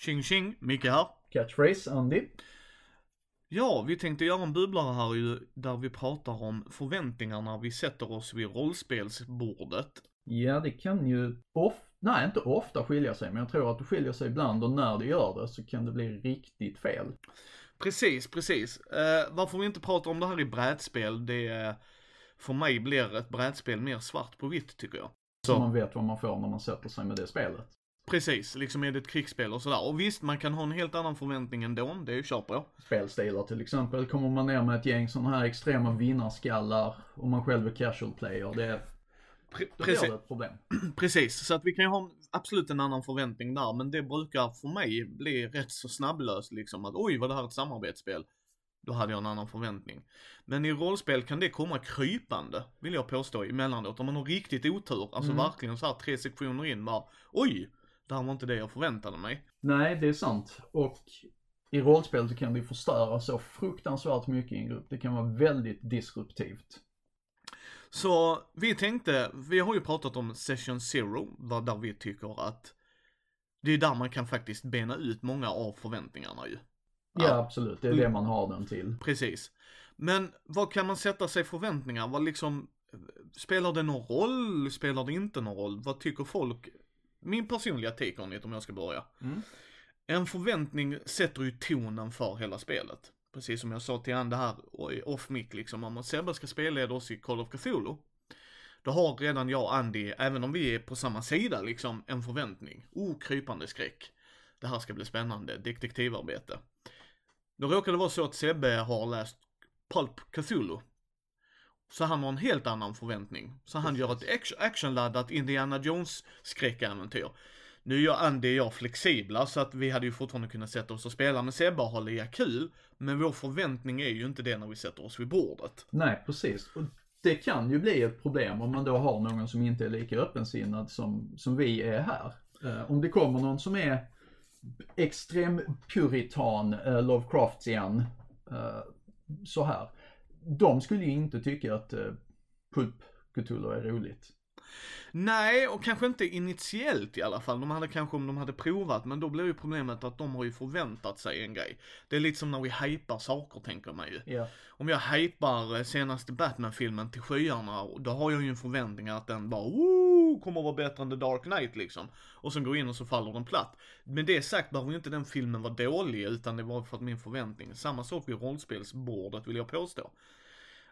Tjing tjing, Micke här. Catchphrase, Andy. Ja, vi tänkte göra en bubblare här ju, där vi pratar om förväntningarna vi sätter oss vid rollspelsbordet. Ja, det kan ju ofta, nej inte ofta skilja sig, men jag tror att det skiljer sig ibland och när det gör det så kan det bli riktigt fel. Precis, precis. Eh, varför vi inte pratar om det här i brädspel, det är, för mig blir ett brädspel mer svart på vitt tycker jag. Så man vet vad man får när man sätter sig med det spelet. Precis, liksom är det ett krigsspel och sådär. Och visst, man kan ha en helt annan förväntning ändå, det köper jag. Spelstilar till exempel. Kommer man ner med ett gäng sådana här extrema vinnarskallar och man själv är casual player, det, Pre precis, det ett problem. precis, så att vi kan ju ha absolut en annan förväntning där, men det brukar för mig bli rätt så snabblöst liksom att oj, var det här ett samarbetsspel? Då hade jag en annan förväntning. Men i rollspel kan det komma krypande, vill jag påstå, emellanåt. Om man har riktigt otur, alltså Mm. verkligen så här tre sektioner in bara, oj, det här var inte det jag förväntade mig. Nej, det är sant. Och i rollspel så kan det förstöra så fruktansvärt mycket i en grupp. Det kan vara väldigt disruptivt. Så vi tänkte, vi har ju pratat om session zero, där vi tycker att det är där man kan faktiskt bena ut många av förväntningarna ju. Ja, Ja. absolut. Det är det man har den till. Precis. Men vad kan man sätta sig förväntningar? Vad liksom, spelar det någon roll? Spelar det inte någon roll? Vad tycker folk? Min personliga take on it om jag ska börja. Mm. En förväntning sätter ju tonen för hela spelet. Precis som jag sa till han det här off mic liksom, om Sebbe ska spelleda oss i Call of Cthulhu. Då har redan jag och Andy, även om vi är på samma sida liksom, en förväntning. Oh, krypande skräck. Det här ska bli spännande, detektivarbete. Då råkar det vara så att Sebbe har läst Pulp Cthulhu. Så han har en helt annan förväntning. Så han gör ett action- actionladdat Indiana Jones skräckäventyr. Nu är jag Andy och jag flexibla så att vi hade ju fortfarande kunnat sätta oss och spela med Sebbe och ha lika kul. Men vår förväntning är ju inte det när vi sätter oss vid bordet. Nej, precis. Och det kan ju bli ett problem om man då har någon som inte är lika öppensinnad som, som vi är här. Eh, om det kommer någon som är extrem puritan, eh, Lovecraftian, eh, så här. De skulle ju inte tycka att eh, Pulp Cthulhu är roligt. Nej, och kanske inte initiellt i alla fall. De hade kanske om de hade provat, men då blir ju problemet att de har ju förväntat sig en grej. Det är lite som när vi hypar saker, tänker man ju. Ja. Om jag hypar eh, senaste Batman-filmen till skyarna, då har jag ju en förväntning att den bara Woo! Kommer att vara bättre än The Dark Knight liksom. Och sen går in och så faller den platt. Men det sagt behöver ju inte den filmen vara dålig, utan det var för att min förväntning. Samma sak vid rollspelsbordet vill jag påstå.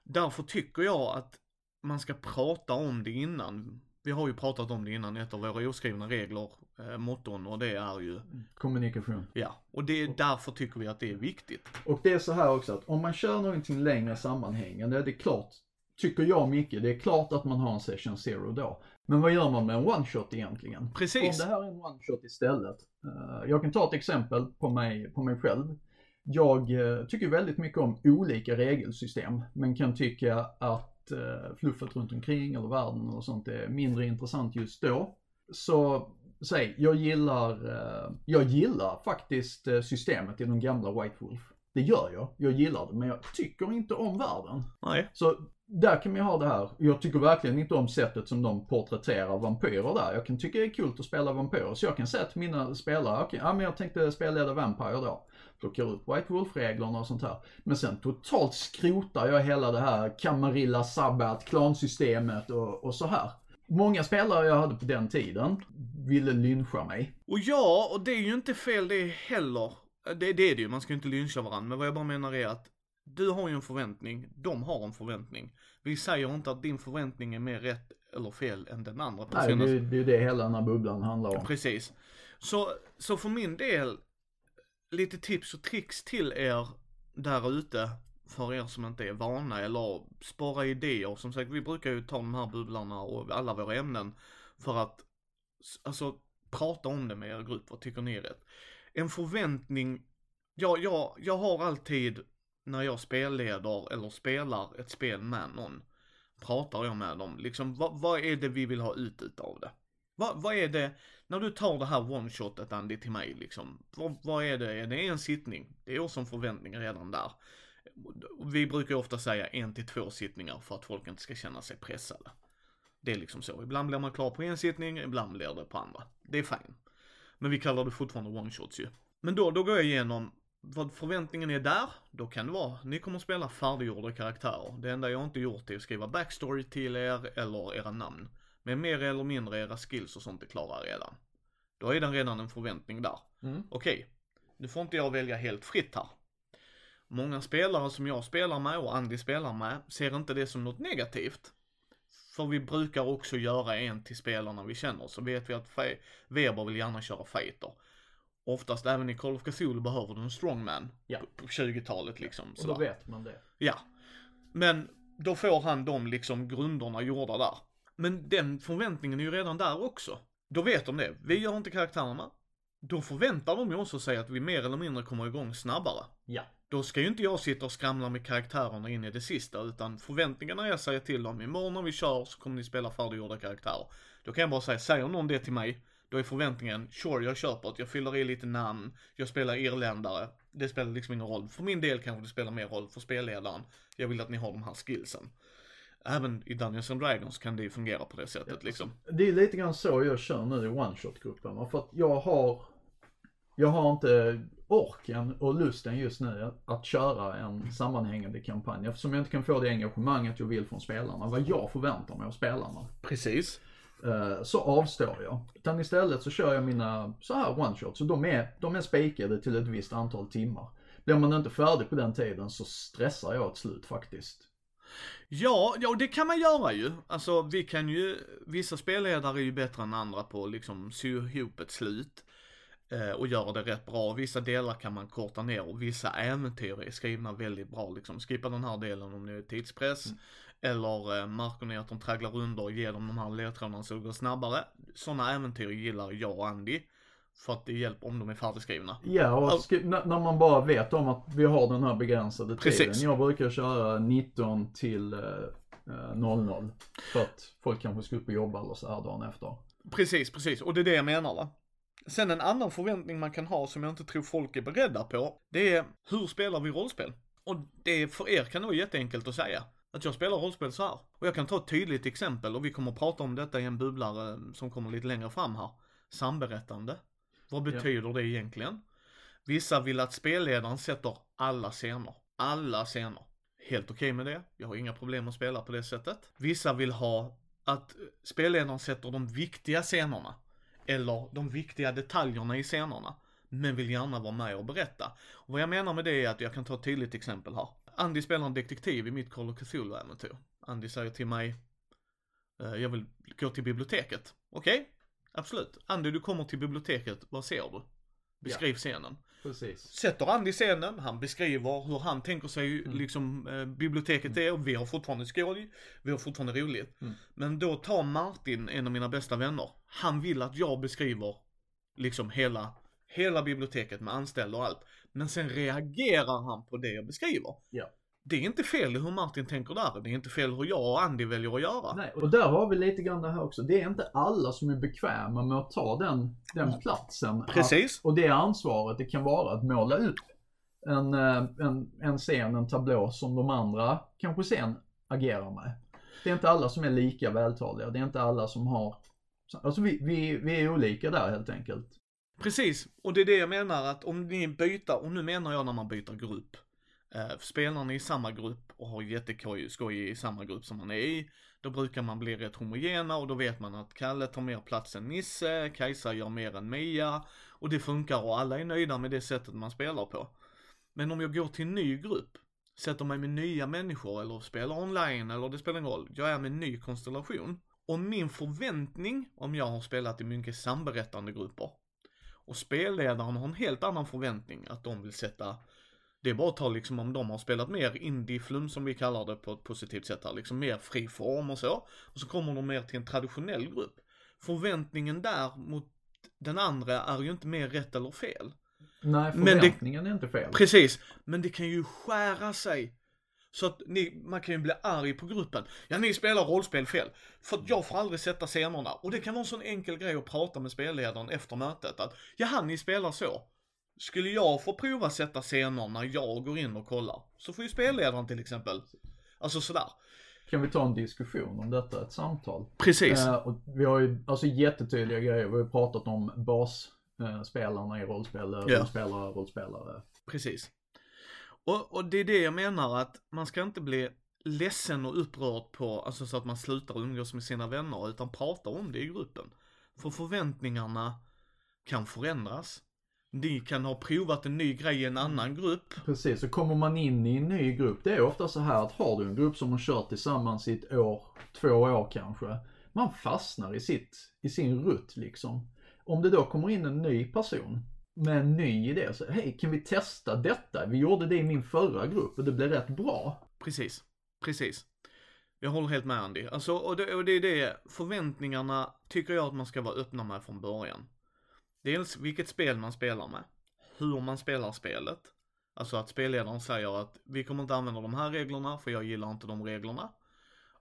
Därför tycker jag att man ska prata om det innan. Vi har ju pratat om det innan, ett av våra oskrivna regler, eh, motton, och det är ju, Kommunikation. ja. Och det är därför tycker vi att det är viktigt. Och det är så här också att om man kör någonting längre sammanhängande, det är klart, tycker jag mycket, det är klart att man har en session zero då. Men vad gör man med en one shot egentligen? Precis. Om det här är en one shot istället. eh, jag kan ta ett exempel på mig, på mig själv. Jag eh, tycker väldigt mycket om olika regelsystem, men kan tycka att uh, fluffet runt omkring eller världen och sånt är mindre intressant just då. Så säg, jag gillar, eh, jag gillar faktiskt eh, systemet i den gamla White Wolf. Det gör jag, jag gillar det, men jag tycker inte om världen. Nej. Så där kan man ju ha det här. Jag tycker verkligen inte om sättet som de porträtterar vampyrer där. Jag kan tycka det är kul att spela vampyrer. Så jag kan säga till mina spelare, okej, ja men jag tänkte spela Vampire då. Plockar upp White Wolf-reglerna och sånt här. Men sen totalt skrotar jag hela det här Camarilla Sabbat, klansystemet och, och så här. Många spelare jag hade på den tiden ville lyncha mig. Och ja, och det är ju inte fel det heller. Det, det är det ju, man ska ju inte lyncha varandra. Men vad jag bara menar är att du har ju en förväntning, de har en förväntning. Vi säger inte att din förväntning är mer rätt eller fel än den andra Nej, personens. det, är ju det hela den här bubblan handlar om. Precis. Så, så för min del, lite tips och tricks till er där ute. För er som inte är vana eller spara idéer. Som sagt, vi brukar ju ta de här bubblarna och alla våra ämnen. För att, alltså, prata om det med er grupp. Vad tycker ni är rätt? En förväntning, ja, ja, jag har alltid när jag spelleder eller spelar ett spel med någon. Pratar jag med dem, liksom vad, vad är det vi vill ha ut utav det? Vad, vad är det, när du tar det här one-shotet Andy till mig liksom, vad, vad är det, är det en sittning? Det är också en förväntning redan där. Vi brukar ju ofta säga en till två sittningar för att folk inte ska känna sig pressade. Det är liksom så, ibland blir man klar på en sittning, ibland blir det på andra. Det är fine. Men vi kallar det fortfarande one-shots ju. Men då, då går jag igenom vad förväntningen är där. Då kan det vara, ni kommer att spela färdiggjorda karaktärer. Det enda jag inte gjort är att skriva backstory till er eller era namn. Men mer eller mindre era skills och sånt är klara redan. Då är det redan en förväntning där. Mm. Okej, nu får inte jag välja helt fritt här. Många spelare som jag spelar med och Andy spelar med ser inte det som något negativt. För vi brukar också göra en till spelarna vi känner. Så vet vi att Fe- Weber vill gärna köra fighter. Oftast även i Call of Cthulhu behöver du en strongman. Ja. På 20-talet liksom. Och då vet man det. Ja. Men då får han de liksom grunderna gjorda där. Men den förväntningen är ju redan där också. Då vet de det. Vi gör inte karaktärerna. Då förväntar de ju också sig att vi mer eller mindre kommer igång snabbare. Ja. Då ska ju inte jag sitta och skramla med karaktärerna in i det sista utan förväntningarna jag säger till dem imorgon när vi kör så kommer ni spela färdiggjorda karaktärer. Då kan jag bara säga, säger någon det till mig, då är förväntningen, sure jag köper det, jag fyller i lite namn, jag spelar irländare. Det spelar liksom ingen roll. För min del kanske det spelar mer roll för spelledaren. Jag vill att ni har de här skillsen. Även i Dungeons and Dragons kan det ju fungera på det sättet liksom. Det är lite grann så jag kör nu i one-shot-gruppen. va. För att jag har, jag har inte orken och lusten just nu att köra en sammanhängande kampanj. Eftersom jag inte kan få det engagemanget jag vill från spelarna, vad jag förväntar mig av spelarna. Precis. Eh, Så avstår jag. Utan istället så kör jag mina så här one-shots. Så de är, de är spikade till ett visst antal timmar. Blir man inte färdig på den tiden så stressar jag till slut faktiskt. Ja, ja det kan man göra ju. Alltså vi kan ju, vissa spelledare är ju bättre än andra på att liksom sy ihop ett slut. Eh, och göra det rätt bra. Vissa delar kan man korta ner och vissa äventyr är skrivna väldigt bra liksom. Skippa den här delen om det är tidspress. Eller eh, marker ner att de tragglar under och ger dem de här ledtrådarna så det går snabbare. Sådana äventyr gillar jag och Andy. För att det hjälper om de är färdigskrivna. Ja, och skri- när, när man bara vet om att vi har den här begränsade tiden. Precis. Jag brukar köra 19 till eh, eh, 00. För att folk kanske ska upp och jobba eller så här dagen efter. Precis, precis. Och det är det jag menar va. Sen en annan förväntning man kan ha som jag inte tror folk är beredda på. Det är hur spelar vi rollspel? Och det för er kan det vara jätteenkelt att säga. Att jag spelar rollspel så här. Och jag kan ta ett tydligt exempel och vi kommer att prata om detta i en bubblare som kommer lite längre fram här. Samberättande. Vad Ja. betyder det egentligen? Vissa vill att spelledaren sätter alla scener. Alla scener. Helt okej med det. Jag har inga problem att spela på det sättet. Vissa vill ha att spelledaren sätter de viktiga scenerna. Eller de viktiga detaljerna i scenerna. Men vill gärna vara med och berätta. Och vad jag menar med det är att jag kan ta ett tydligt exempel här. Andy spelar en detektiv i mitt Call of Cthulhu-äventyr. Andy säger till mig, eh, jag vill gå till biblioteket. Okej, absolut. Andy, du kommer till biblioteket, vad ser du? Beskriv scenen. Precis. Sätter Andy scenen, han beskriver hur han tänker sig Mm. liksom eh, biblioteket är och vi har fortfarande skoj, vi har fortfarande roligt. Mm. Men då tar Martin, en av mina bästa vänner, han vill att jag beskriver liksom hela, hela biblioteket med anställda och allt. Men sen reagerar han på det jag beskriver. Ja. Det är inte fel hur Martin tänker där, det är inte fel hur jag och Andy väljer att göra. Nej, och där har vi lite grann det här också. Det är inte alla som är bekväma med att ta den, den platsen. Precis. Att, och det ansvaret det kan vara att måla upp en, eh, en, en scen, en tablå som de andra kanske sen agerar med. Det är inte alla som är lika vältaliga. Det är inte alla som har Alltså vi, vi, vi är olika där helt enkelt. Precis, och det är det jag menar att om ni byter, och nu menar jag när man byter grupp. Eh, spelar ni i samma grupp och har jätteskoj i samma grupp som man är i, då brukar man bli rätt homogena och då vet man att Kalle tar mer plats än Nisse, Kajsa gör mer än Mia och det funkar och alla är nöjda med det sättet man spelar på. Men om jag går till en ny grupp, sätter mig med nya människor eller spelar online eller det spelar ingen roll, jag är med en ny konstellation. Och min förväntning, om jag har spelat i mycket samberättande grupper, och spelledaren har en helt annan förväntning att de vill sätta det är bara att ta liksom om de har spelat mer indie-flum som vi kallar det på ett positivt sätt här, liksom mer fri form och så. Och så kommer de mer till en traditionell grupp. Förväntningen där mot den andra är ju inte mer rätt eller fel. Nej, Men det- förväntningen är inte fel. Precis, men det kan ju skära sig. Så att ni, man kan ju bli arg på gruppen. Ja, ni spelar rollspel fel. För att jag får aldrig sätta scenerna. Och det kan vara en sån enkel grej att prata med spelledaren efter mötet. Att, jaha, ni spelar så. Skulle jag få prova sätta scener när jag går in och kollar, så får ju spelledaren till exempel. Alltså sådär. Kan vi ta en diskussion om detta, ett samtal? Precis. Eh, och vi har ju alltså jättetydliga grejer. Vi har ju pratat om bas, eh, i rollspel, eh, rollspelare, rollspelare. Precis. Och, och det är det jag menar att man ska inte bli ledsen och upprörd på, alltså så att man slutar umgås med sina vänner, utan prata om det i gruppen. För förväntningarna kan förändras. Ni kan ha provat en ny grej i en annan grupp. Precis, så kommer man in i en ny grupp, det är ofta så här att har du en grupp som har kört tillsammans i ett år, två år kanske, man fastnar i sitt, i sin rutt liksom. Om det då kommer in en ny person med en ny idé, så hej kan vi testa detta? Vi gjorde det i min förra grupp och det blev rätt bra. Precis, precis. Jag håller helt med Andy. Alltså, och det, och det är det, förväntningarna tycker jag att man ska vara öppna med från början. Dels vilket spel man spelar med, hur man spelar spelet. Alltså att spelledaren säger att vi kommer inte använda de här reglerna för jag gillar inte de reglerna.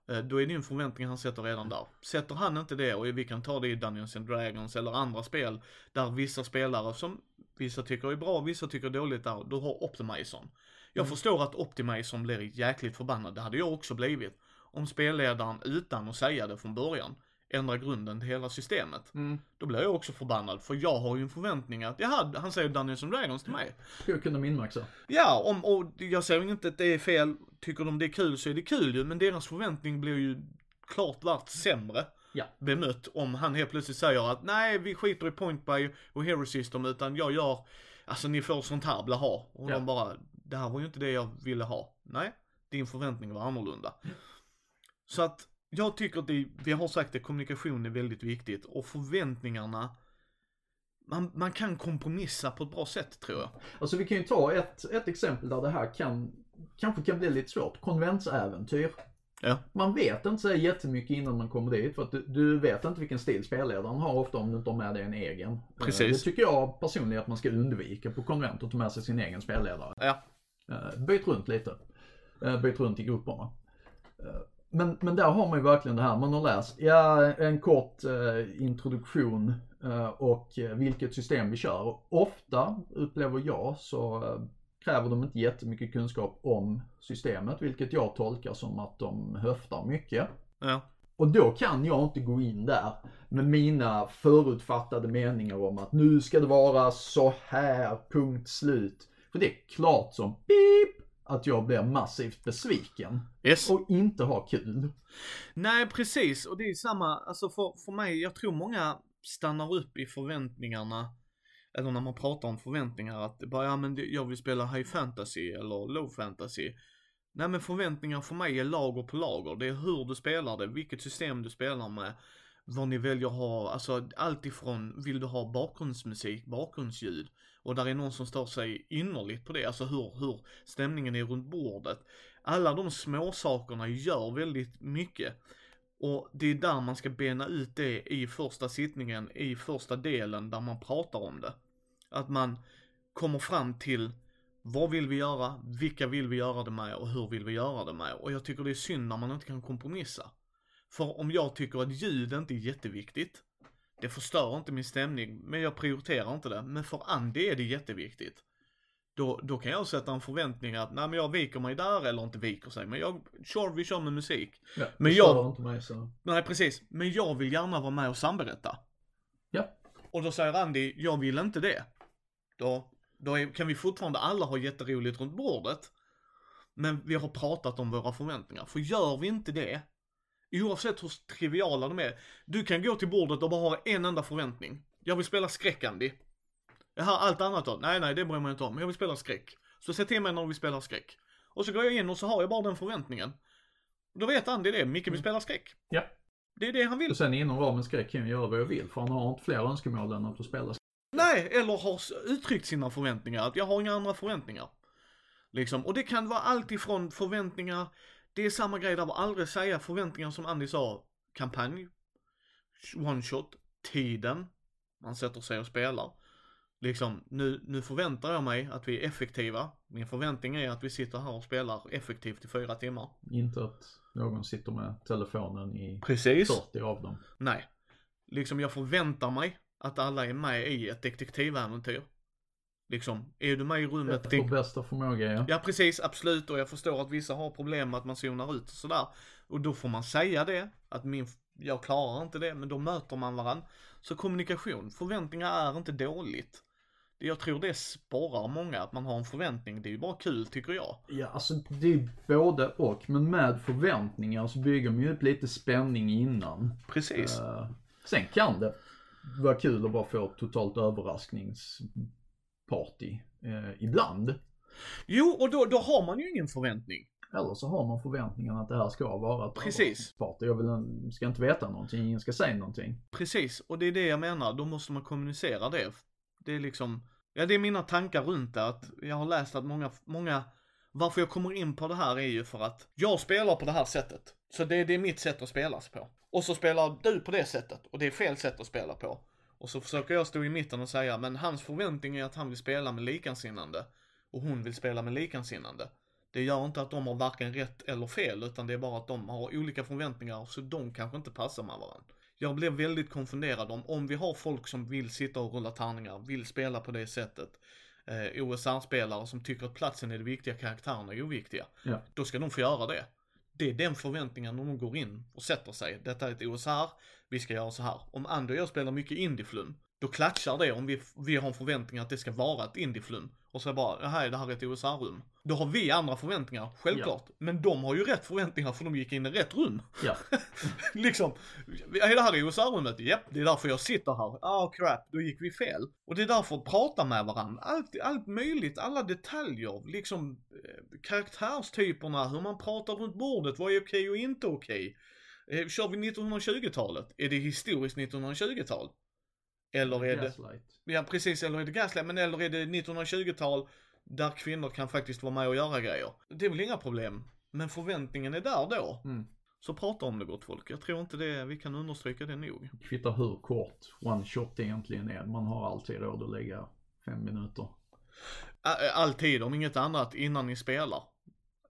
Eh, Då är en förväntning han sätter redan där. Sätter han inte det, och vi kan ta det i Dungeons and Dragons eller andra spel där vissa spelare som vissa tycker är bra, vissa tycker är dåligt där, då har Optimizon. Jag Mm. förstår att Optimizon blir jäkligt förbannad, det hade jag också blivit. Om spelledaren utan att säga det från början ändrar grunden till hela systemet. Då blir jag också förbannad, för jag har ju en förväntning att, jaha, han säger Dungeons and Dragons till mig. Skulle kunna minmaxa. Ja, om, och jag säger inte att det är fel, tycker de det är kul så är det kul ju, men deras förväntning blir ju klart vart sämre Ja. bemött om han helt plötsligt säger att nej, vi skiter i point by och hero system utan jag gör, alltså ni får sånt här blaha. Och Ja. de bara, det här var ju inte det jag ville ha. Nej, din förväntning var annorlunda. Så att jag tycker att det, vi har sagt det, kommunikation är väldigt viktigt och förväntningarna man, man kan kompromissa på ett bra sätt tror jag. Alltså vi kan ju ta ett, ett exempel där det här kan, kanske kan bli lite svårt. Konventsäventyr. Ja. Man vet inte så jättemycket innan man kommer dit för att du, du vet inte vilken stil spelledaren har ofta om du inte har med dig en egen. Eh, Precis. Det tycker jag personligen att man ska undvika på konvent och ta med sig sin egen spelledare. Ja. Eh, Byt runt lite. Eh, Byt runt i grupperna. Men, men där har man ju verkligen det här, man har läst, ja en kort eh, introduktion eh, och eh, vilket system vi kör. Och ofta upplever jag så eh, kräver de inte jättemycket kunskap om systemet, vilket jag tolkar som att de höftar mycket. Ja. Och då kan jag inte gå in där med mina förutfattade meningar om att nu ska det vara så här, punkt slut. För det är klart som pip att jag blir massivt besviken Yes. och inte har kul. Nej, precis. Och det är samma, alltså för, för mig, jag tror många stannar upp i förväntningarna. Eller när man pratar om förväntningar att bara, ja men jag vill spela high fantasy eller low fantasy. Nej men förväntningar för mig är lager på lager. Det är hur du spelar det, vilket system du spelar med. Vad ni väljer ha, alltså allt ifrån, vill du ha bakgrundsmusik, bakgrundsljud. Och där är någon som stör sig innerligt på det, alltså hur, hur stämningen är runt bordet. Alla de små sakerna gör väldigt mycket. Och det är där man ska bena ut det i första sittningen, i första delen där man pratar om det. Att man kommer fram till vad vill vi göra, vilka vill vi göra det med och hur vill vi göra det med. Och jag tycker det är synd när man inte kan kompromissa. För om jag tycker att ljud inte är jätteviktigt, det förstör inte min stämning, men jag prioriterar inte det. Men för Andy är det jätteviktigt. Då, då kan jag sätta en förväntning att, nej men jag viker mig där eller inte viker sig, men jag, sure vi kör med musik. Ja, Men jag- inte mig så. Nej precis, men jag vill gärna vara med och samberätta. Ja. Och då säger Andy, jag vill inte det. Då, då är, kan vi fortfarande alla ha jätteroligt runt bordet. Men vi har pratat om våra förväntningar. För gör vi inte det, oavsett hur triviala de är. Du kan gå till bordet och bara ha en enda förväntning. Jag vill spela skräck Andy. Jaha, allt annat då? Nej, nej, det bryr jag mig inte om. Jag vill spela skräck. Så säg till mig när vi spelar skräck. Och så går jag in och så har jag bara den förväntningen. Då vet Andy det, Micke vill spela skräck. Ja. Det är det han vill. Och sen inom ramen skräck kan jag göra vad jag vill för han har inte fler önskemål än att få spela Nej, eller har uttryckt sina förväntningar, att jag har inga andra förväntningar. Liksom, och det kan vara allt ifrån förväntningar, det är samma grej där, aldrig säga förväntningar som Andy sa, kampanj, one shot, tiden, man sätter sig och spelar. Liksom, nu, nu förväntar jag mig att vi är effektiva. Min förväntning är att vi sitter här och spelar effektivt i fyra timmar. Inte att någon sitter med telefonen i Precis. 40 av dem. Nej. Liksom jag förväntar mig att alla är med i ett detektiväventyr. Liksom, är du med i rummet? Efter bästa förmåga ja. Ja precis, absolut. Och jag förstår att vissa har problem med att man zonar ut och sådär. Och då får man säga det, att min, jag klarar inte det, men då möter man varandra. Så kommunikation, förväntningar är inte dåligt. Jag tror det sporrar många att man har en förväntning. Det är ju bara kul tycker jag. Ja, alltså det är både och. Men med förväntningar så bygger man ju upp lite spänning innan. Precis. Uh, sen kan det vara kul att bara få totalt överraskningsparty uh, ibland. Jo, och då, då har man ju ingen förväntning. Eller så har man förväntningen att det här ska vara ett Precis. party. Jag vill, ska inte veta någonting, ingen ska säga någonting. Precis, och det är det jag menar. Då måste man kommunicera det. Det är liksom, ja det är mina tankar runt det. Att jag har läst att många, många, varför jag kommer in på det här är ju för att jag spelar på det här sättet. Så det, det är mitt sätt att spelas på. Och så spelar du på det sättet och det är fel sätt att spela på. Och så försöker jag stå i mitten och säga, men hans förväntning är att han vill spela med likansinnande. Och hon vill spela med likansinnande. Det gör inte att de har varken rätt eller fel, utan det är bara att de har olika förväntningar, så de kanske inte passar med varandra. Jag blev väldigt konfunderad om, om vi har folk som vill sitta och rulla tärningar, vill spela på det sättet, eh, OSR-spelare som tycker att platsen är det viktiga, karaktärerna är oviktiga. Ja. Då ska de få göra det. Det är den förväntningen när de går in och sätter sig. Detta är ett OSR, vi ska göra så här. Om Andy och jag spelar mycket indieflum, då klatschar det om vi, vi har en förväntning att det ska vara ett indieflum. Och så bara, här är det här ett OSR-rum. Då har vi andra förväntningar, självklart. Ja. Men de har ju rätt förväntningar för de gick in i rätt rum. Ja. liksom, är det här är OSR-rummet? Japp, det är därför jag sitter här. Ah oh, crap, då gick vi fel. Och det är därför att prata med varandra. Allt, allt möjligt, alla detaljer. Liksom eh, karaktärstyperna, hur man pratar runt bordet, vad är okej och inte okej. Eh, kör vi 1920-talet? Är det historiskt 1920-tal? Eller är Gaslight. det... Ja precis, eller är det gaslight, men eller är det 1920-tal där kvinnor kan faktiskt vara med och göra grejer. Det är väl inga problem. Men förväntningen är där då. Mm. Så prata om det gott folk. Jag tror inte det, vi kan understryka det nog. Kvittar hur kort one shot egentligen är. Man har alltid råd att lägga fem minuter. Alltid, om inget annat, innan ni spelar.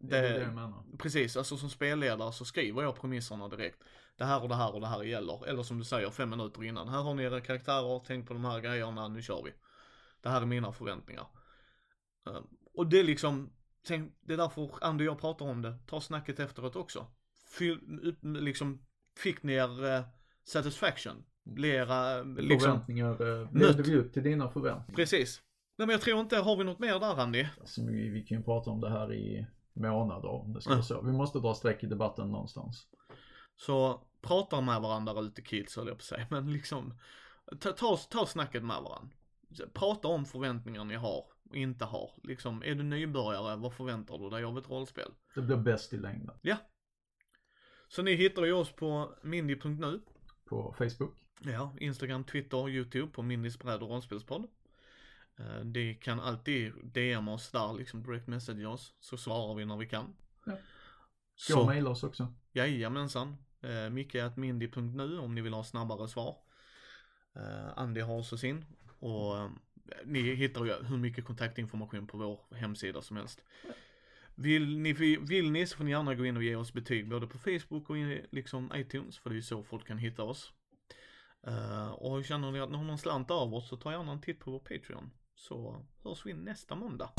Det, det är det jag menar. Precis, alltså som spelledare så skriver jag premisserna direkt. Det här och det här och det här gäller. Eller som du säger, fem minuter innan. Här har ni era karaktärer, tänk på de här grejerna, nu kör vi. Det här är mina förväntningar. Ehm, och det är liksom, tänk, det är därför Andy och jag pratar om det. Ta snacket efteråt också. Fyll, liksom, fick ni er uh, satisfaction? Blir era, liksom, Förväntningar, uh, levde vi upp till dina förväntningar? Precis. Nej men jag tror inte, har vi något mer där Andy? Alltså, vi, vi kan ju prata om det här i månader om det ska vara så. Vi måste dra streck i debatten någonstans. Så prata med varandra ute kids höll jag på att säga, men liksom ta, ta, ta snacket med varandra. Prata om förväntningar ni har och inte har. Liksom, är du nybörjare, vad förväntar du dig av ett rollspel? Det blir bäst i längden. Ja. Så ni hittar ju oss på mindy.nu. På Facebook. Ja, Instagram, Twitter, YouTube på Mindys bräd och rollspelspodd. Eh, det kan alltid DM oss där, liksom direct message oss, så svarar vi när vi kan. Ja. Ska så, mejla oss också. Jajamensan. Eh, Micke.mindy.nu om ni vill ha snabbare svar. Eh, Andy har också sin. Och eh, ni hittar ju hur mycket kontaktinformation på vår hemsida som helst. Vill ni, vill ni så får ni gärna gå in och ge oss betyg både på Facebook och i, liksom iTunes för det är så folk kan hitta oss. Uh, och känner ni att ni har någon slant av oss så ta gärna en titt på vår Patreon. Så hörs vi nästa måndag.